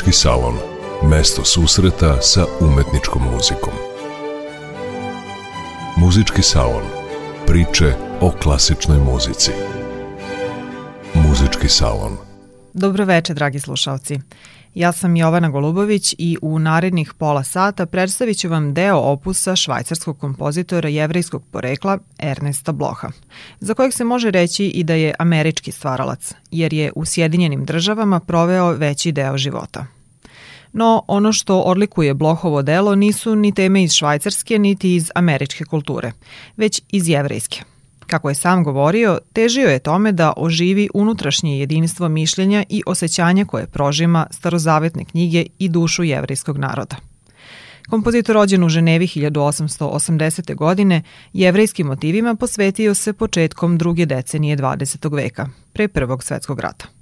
Muzički salon. Mesto susreta sa umetničkom muzikom. Muzički salon. Priče o klasičnoj muzici. Muzički salon. Dobro veče, dragi slušalci. Ja sam Jovana Golubović i u narednih pola sata predstavit ću vam deo opusa švajcarskog kompozitora jevrejskog porekla Ernesta Bloha, za kojeg se može reći i da je američki stvaralac, jer je u Sjedinjenim državama proveo veći deo života. No, ono što odlikuje Blohovo delo nisu ni teme iz švajcarske, niti iz američke kulture, već iz jevrejske – Kako je sam govorio, težio je tome da oživi unutrašnje jedinstvo mišljenja i osjećanja koje prožima starozavetne knjige i dušu jevrejskog naroda. Kompozitor rođen u Ženevi 1880. godine jevrejskim motivima posvetio se početkom druge decenije 20. veka, pre Prvog svetskog rata.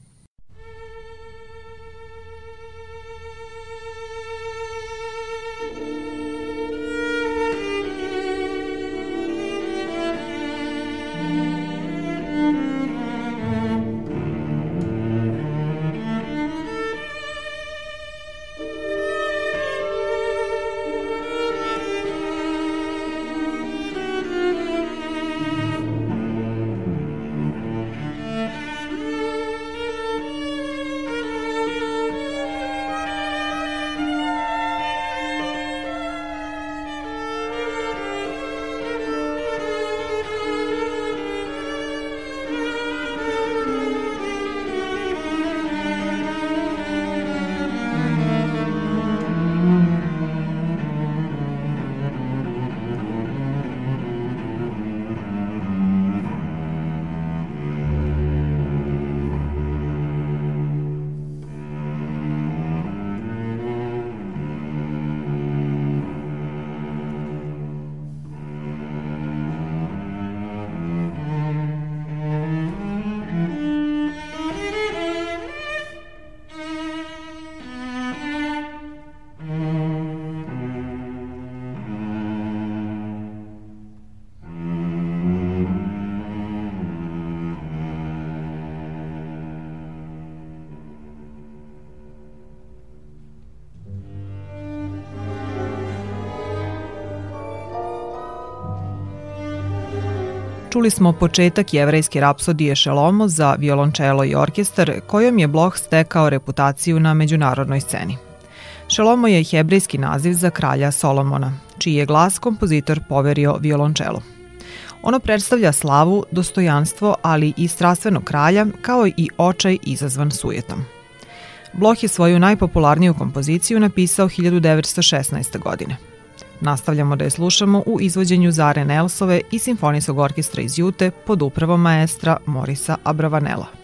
Čuli smo početak jevrejske rapsodije Šelomo za violončelo i orkestar, kojom je Bloch stekao reputaciju na međunarodnoj sceni. Šelomo je hebrejski naziv za kralja Solomona, čiji je glas kompozitor poverio violončelu. Ono predstavlja slavu, dostojanstvo, ali i strastvenog kralja, kao i očaj izazvan sujetom. Bloch je svoju najpopularniju kompoziciju napisao 1916. godine – Nastavljamo da je slušamo u izvođenju Zare Nelsove i Simfonijskog orkestra iz Jute pod upravom maestra Morisa Abravanela.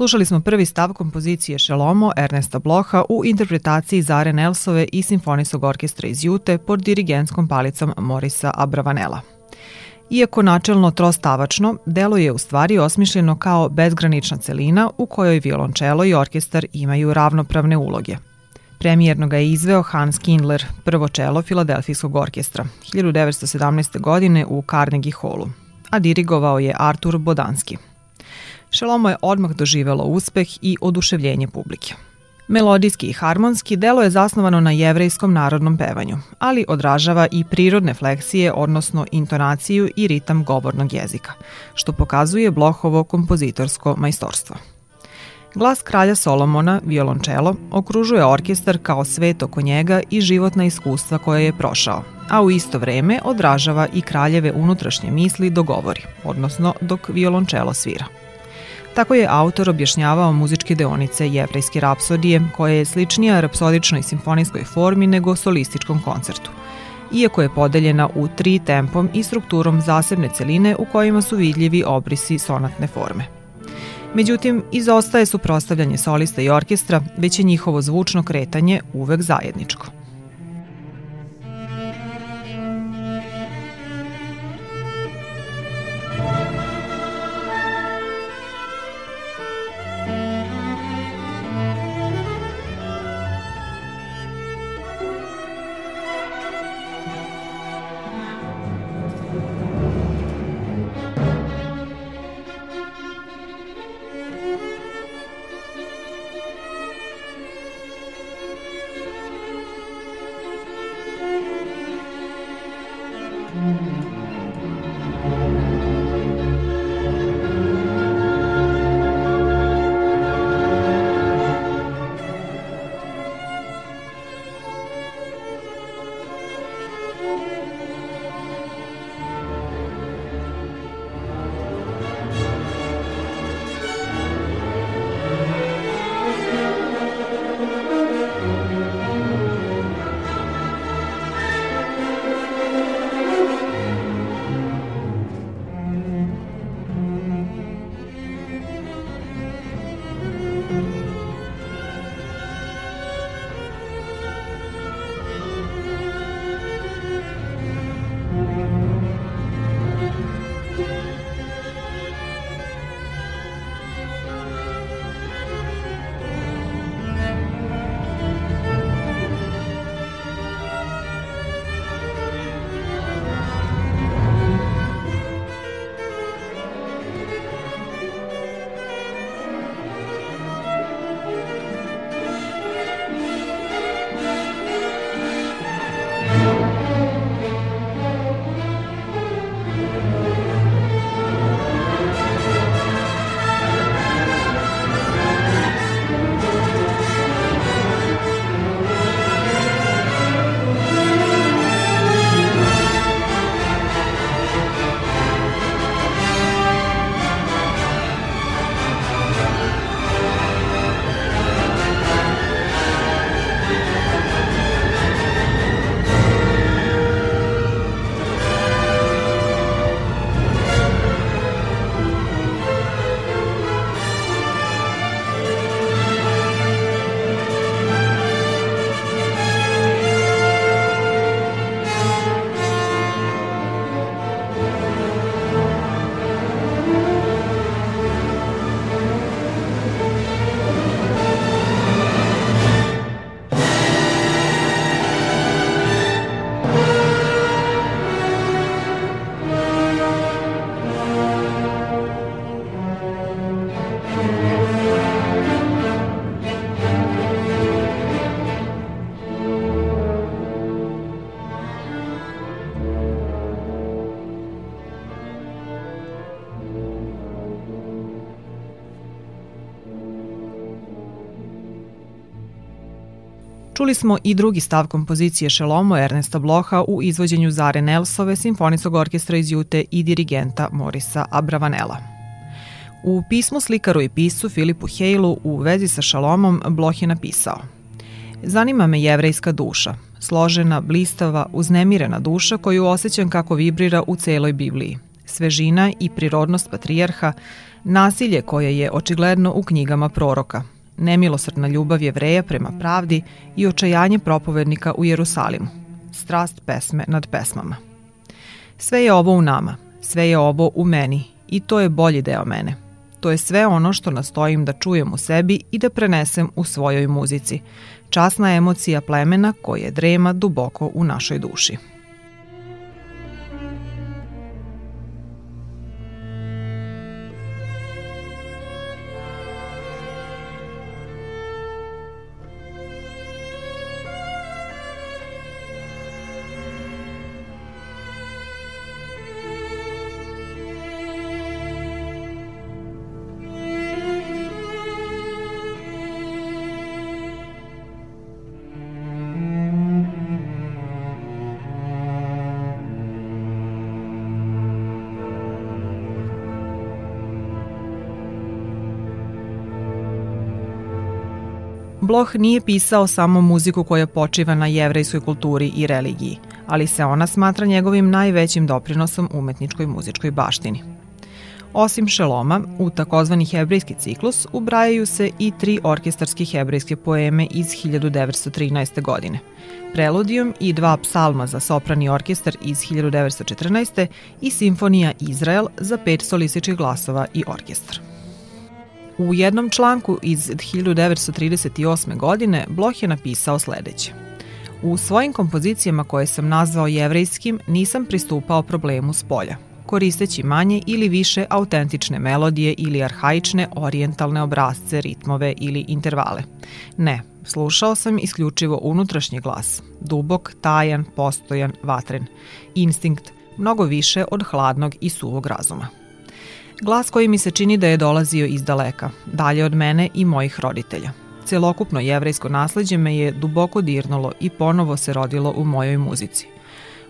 Slušali smo prvi stav kompozicije Šelomo Ernesta Bloha u interpretaciji Zare Nelsove i Simfonijskog orkestra iz Jute pod dirigentskom palicom Morisa Abravanela. Iako načelno trostavačno, delo je u stvari osmišljeno kao bezgranična celina u kojoj violončelo i orkestar imaju ravnopravne uloge. Premijerno ga je izveo Hans Kindler, prvo čelo Filadelfijskog orkestra, 1917. godine u Carnegie Hallu, a dirigovao je Artur Bodanski – Šelomo je odmah doživelo uspeh i oduševljenje publike. Melodijski i harmonski delo je zasnovano na jevrejskom narodnom pevanju, ali odražava i prirodne fleksije, odnosno intonaciju i ritam govornog jezika, što pokazuje Blohovo kompozitorsko majstorstvo. Glas kralja Solomona, violončelo, okružuje orkestar kao svet oko njega i životna iskustva koje je prošao, a u isto vreme odražava i kraljeve unutrašnje misli do govori, odnosno dok violončelo svira. Tako je autor objašnjavao muzičke deonice jevrejske rapsodije, koja je sličnija rapsodičnoj simfonijskoj formi nego solističkom koncertu. Iako je podeljena u tri tempom i strukturom zasebne celine u kojima su vidljivi obrisi sonatne forme. Međutim, izostaje suprostavljanje solista i orkestra, već je njihovo zvučno kretanje uvek zajedničko. Čuli smo i drugi stav kompozicije Šelomo Ernesta Bloha u izvođenju Zare Nelsove, Simfonijskog orkestra iz Jute i dirigenta Morisa Abravanela. U pismu slikaru i piscu Filipu Hejlu u vezi sa Šalomom Bloh je napisao Zanima me jevrejska duša, složena, blistava, uznemirena duša koju osjećam kako vibrira u celoj Bibliji. Svežina i prirodnost patrijarha, Nasilje koje je očigledno u knjigama proroka, nemilosrdna ljubav jevreja prema pravdi i očajanje propovednika u Jerusalimu, strast pesme nad pesmama. Sve je ovo u nama, sve je ovo u meni i to je bolji deo mene. To je sve ono što nastojim da čujem u sebi i da prenesem u svojoj muzici. Časna emocija plemena koje drema duboko u našoj duši. Bloh nije pisao samo muziku koja počiva na jevrejskoj kulturi i religiji, ali se ona smatra njegovim najvećim doprinosom umetničkoj muzičkoj baštini. Osim šeloma, u takozvani hebrejski ciklus ubrajaju se i tri orkestarske hebrejske poeme iz 1913. godine. Preludijum i dva psalma za soprani orkestar iz 1914. i Simfonija Izrael za pet solističkih glasova i orkestar. U jednom članku iz 1938. godine Bloh je napisao sledeće. U svojim kompozicijama koje sam nazvao jevrejskim nisam pristupao problemu s polja, koristeći manje ili više autentične melodije ili arhaične orijentalne obrazce, ritmove ili intervale. Ne, slušao sam isključivo unutrašnji glas, dubok, tajan, postojan, vatren, instinkt, mnogo više od hladnog i suvog razuma. Glas koji mi se čini da je dolazio iz daleka, dalje od mene i mojih roditelja. Celokupno jevrejsko nasledđe me je duboko dirnulo i ponovo se rodilo u mojoj muzici.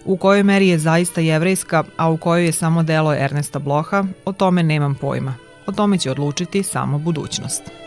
U kojoj meri je zaista jevrejska, a u kojoj je samo delo Ernesta Bloha, o tome nemam pojma. O tome će odlučiti samo budućnost.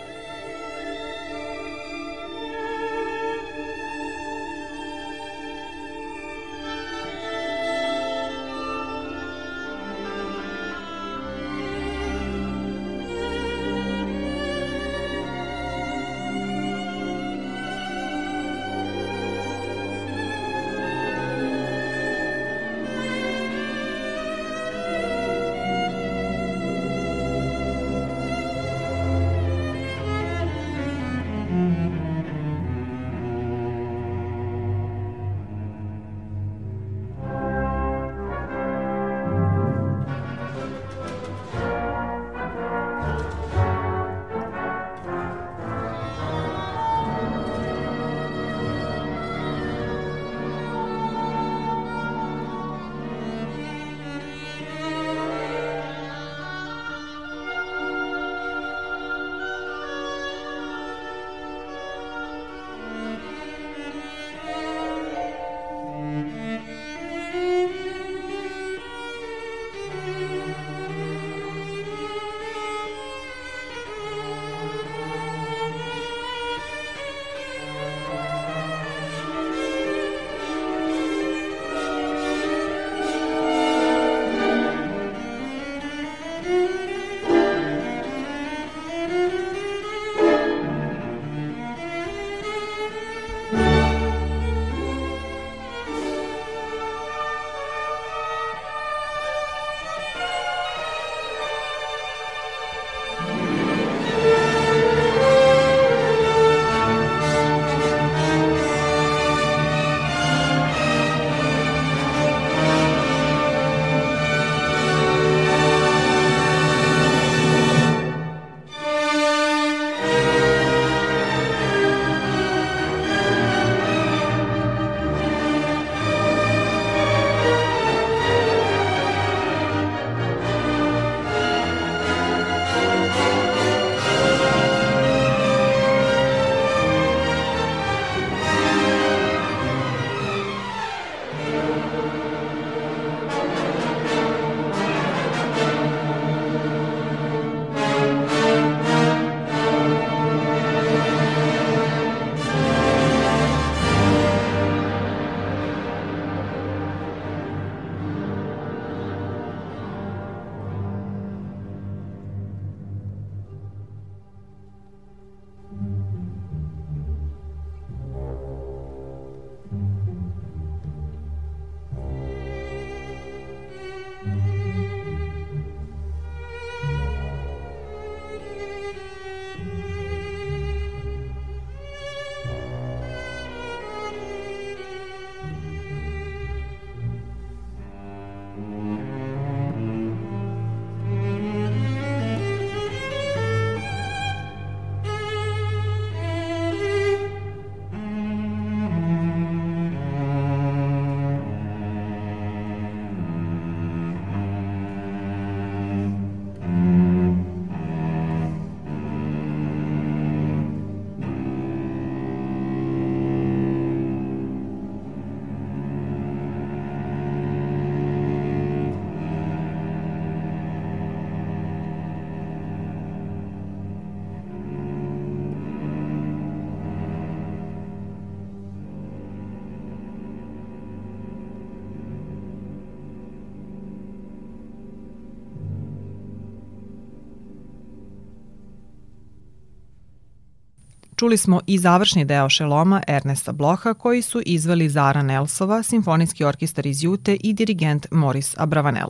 Čuli smo i završni deo šeloma Ernesta Bloha koji su izveli Zara Nelsova, simfonijski orkestar iz Jute i dirigent Moris Abravanel.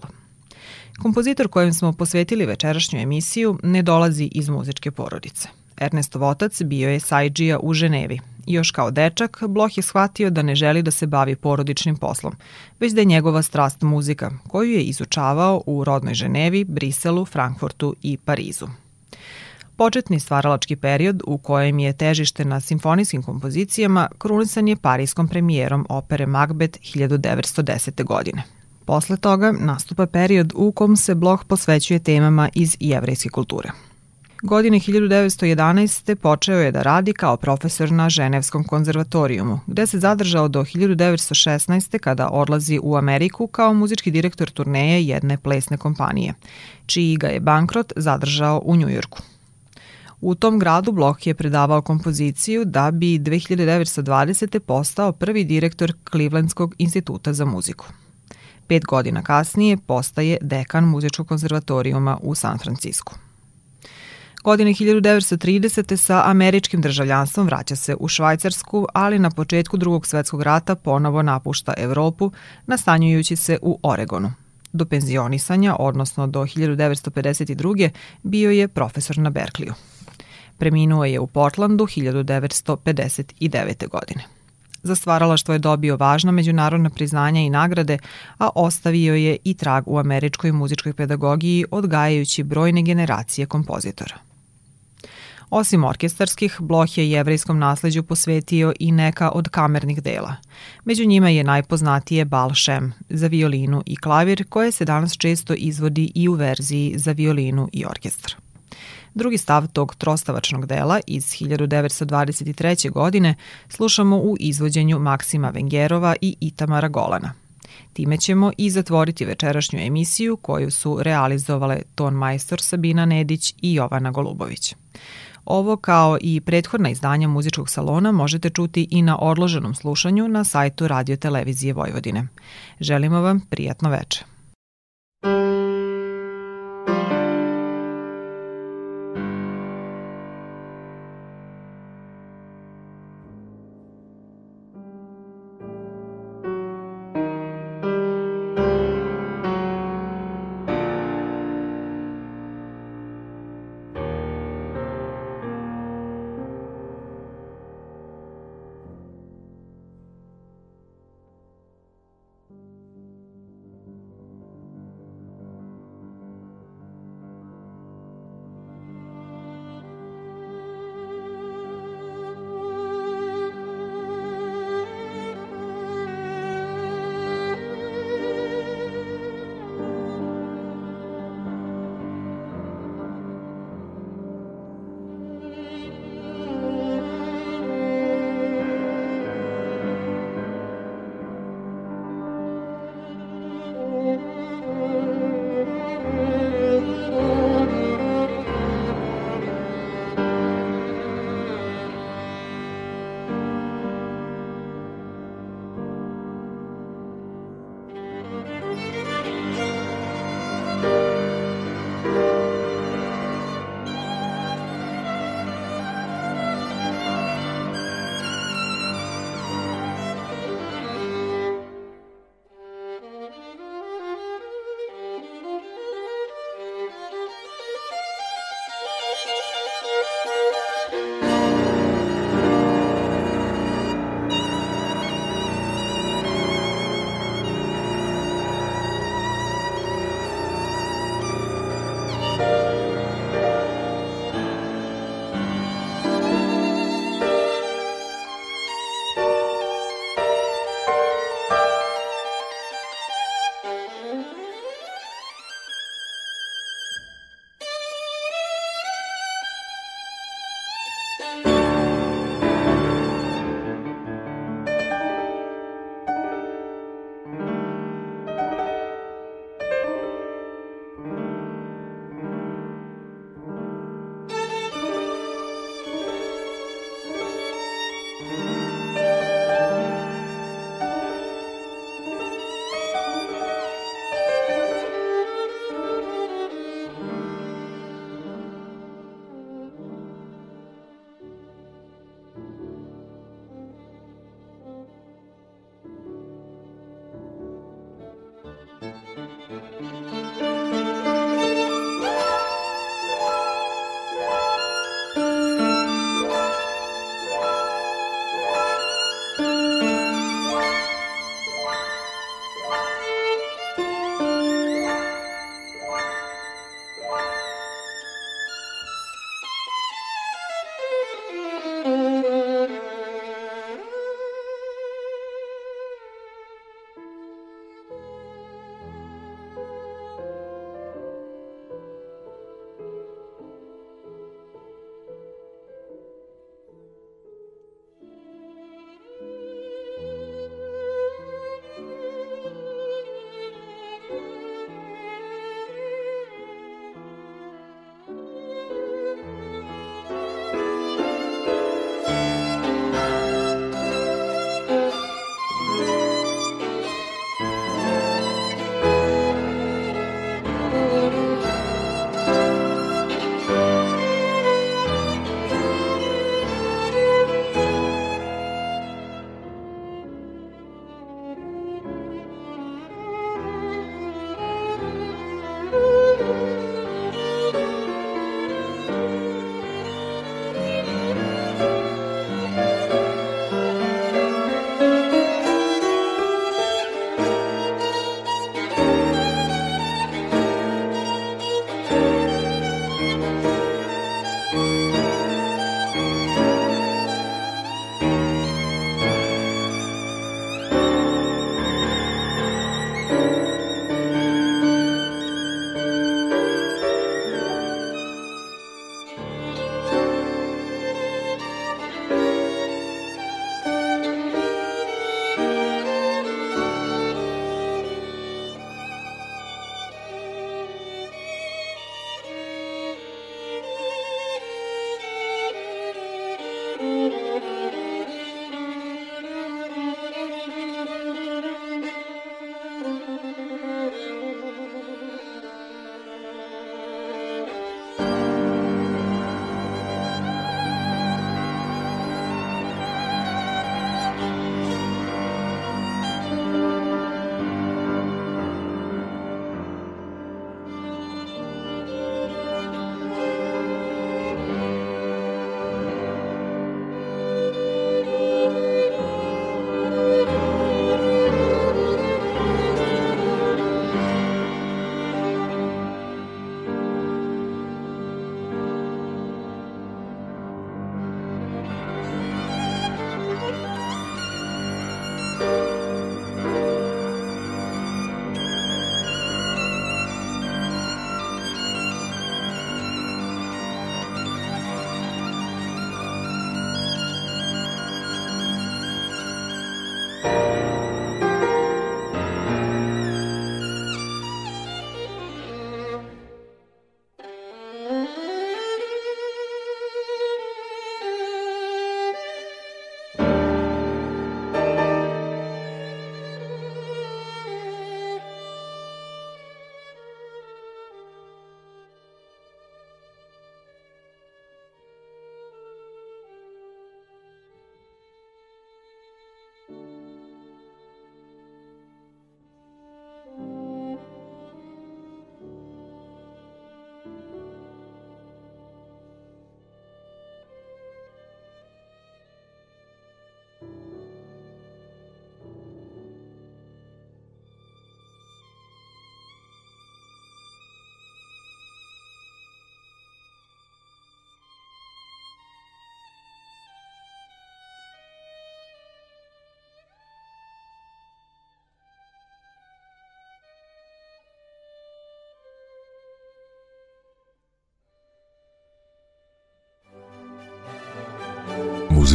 Kompozitor kojem smo posvetili večerašnju emisiju ne dolazi iz muzičke porodice. Ernestov otac bio je sajđija u Ženevi. Još kao dečak, Bloh je shvatio da ne želi da se bavi porodičnim poslom, već da je njegova strast muzika, koju je izučavao u rodnoj Ženevi, Briselu, Frankfurtu i Parizu. Početni stvaralački period u kojem je težište na simfonijskim kompozicijama krunisan je parijskom premijerom opere Macbeth 1910. godine. Posle toga nastupa period u kom se Bloch posvećuje temama iz jevrejske kulture. Godine 1911. počeo je da radi kao profesor na Ženevskom konzervatorijumu, gde se zadržao do 1916. kada odlazi u Ameriku kao muzički direktor turneje jedne plesne kompanije, čiji ga je bankrot zadržao u Njujorku. U tom gradu Bloch je predavao kompoziciju da bi 2920. postao prvi direktor Clevelandskog instituta za muziku. Pet godina kasnije postaje dekan muzičkog konzervatorijuma u San Francisku. Godine 1930. sa američkim državljanstvom vraća se u Švajcarsku, ali na početku drugog svetskog rata ponovo napušta Evropu, nastanjujući se u Oregonu. Do penzionisanja, odnosno do 1952. bio je profesor na Berkliju. Preminuo je u Portlandu 1959. godine. Za stvaralaštvo je dobio važna međunarodna priznanja i nagrade, a ostavio je i trag u američkoj muzičkoj pedagogiji odgajajući brojne generacije kompozitora. Osim orkestarskih, Bloh je jevrejskom nasleđu posvetio i neka od kamernih dela. Među njima je najpoznatije Bal Shem za violinu i klavir, koje se danas često izvodi i u verziji za violinu i orkestar. Drugi stav tog trostavačnog dela iz 1923. godine slušamo u izvođenju Maksima Vengerova i Itamara Golana. Time ćemo i zatvoriti večerašnju emisiju koju su realizovale ton majstor Sabina Nedić i Jovana Golubović. Ovo kao i prethodna izdanja muzičkog salona možete čuti i na odloženom slušanju na sajtu Radio Televizije Vojvodine. Želimo vam prijatno večer.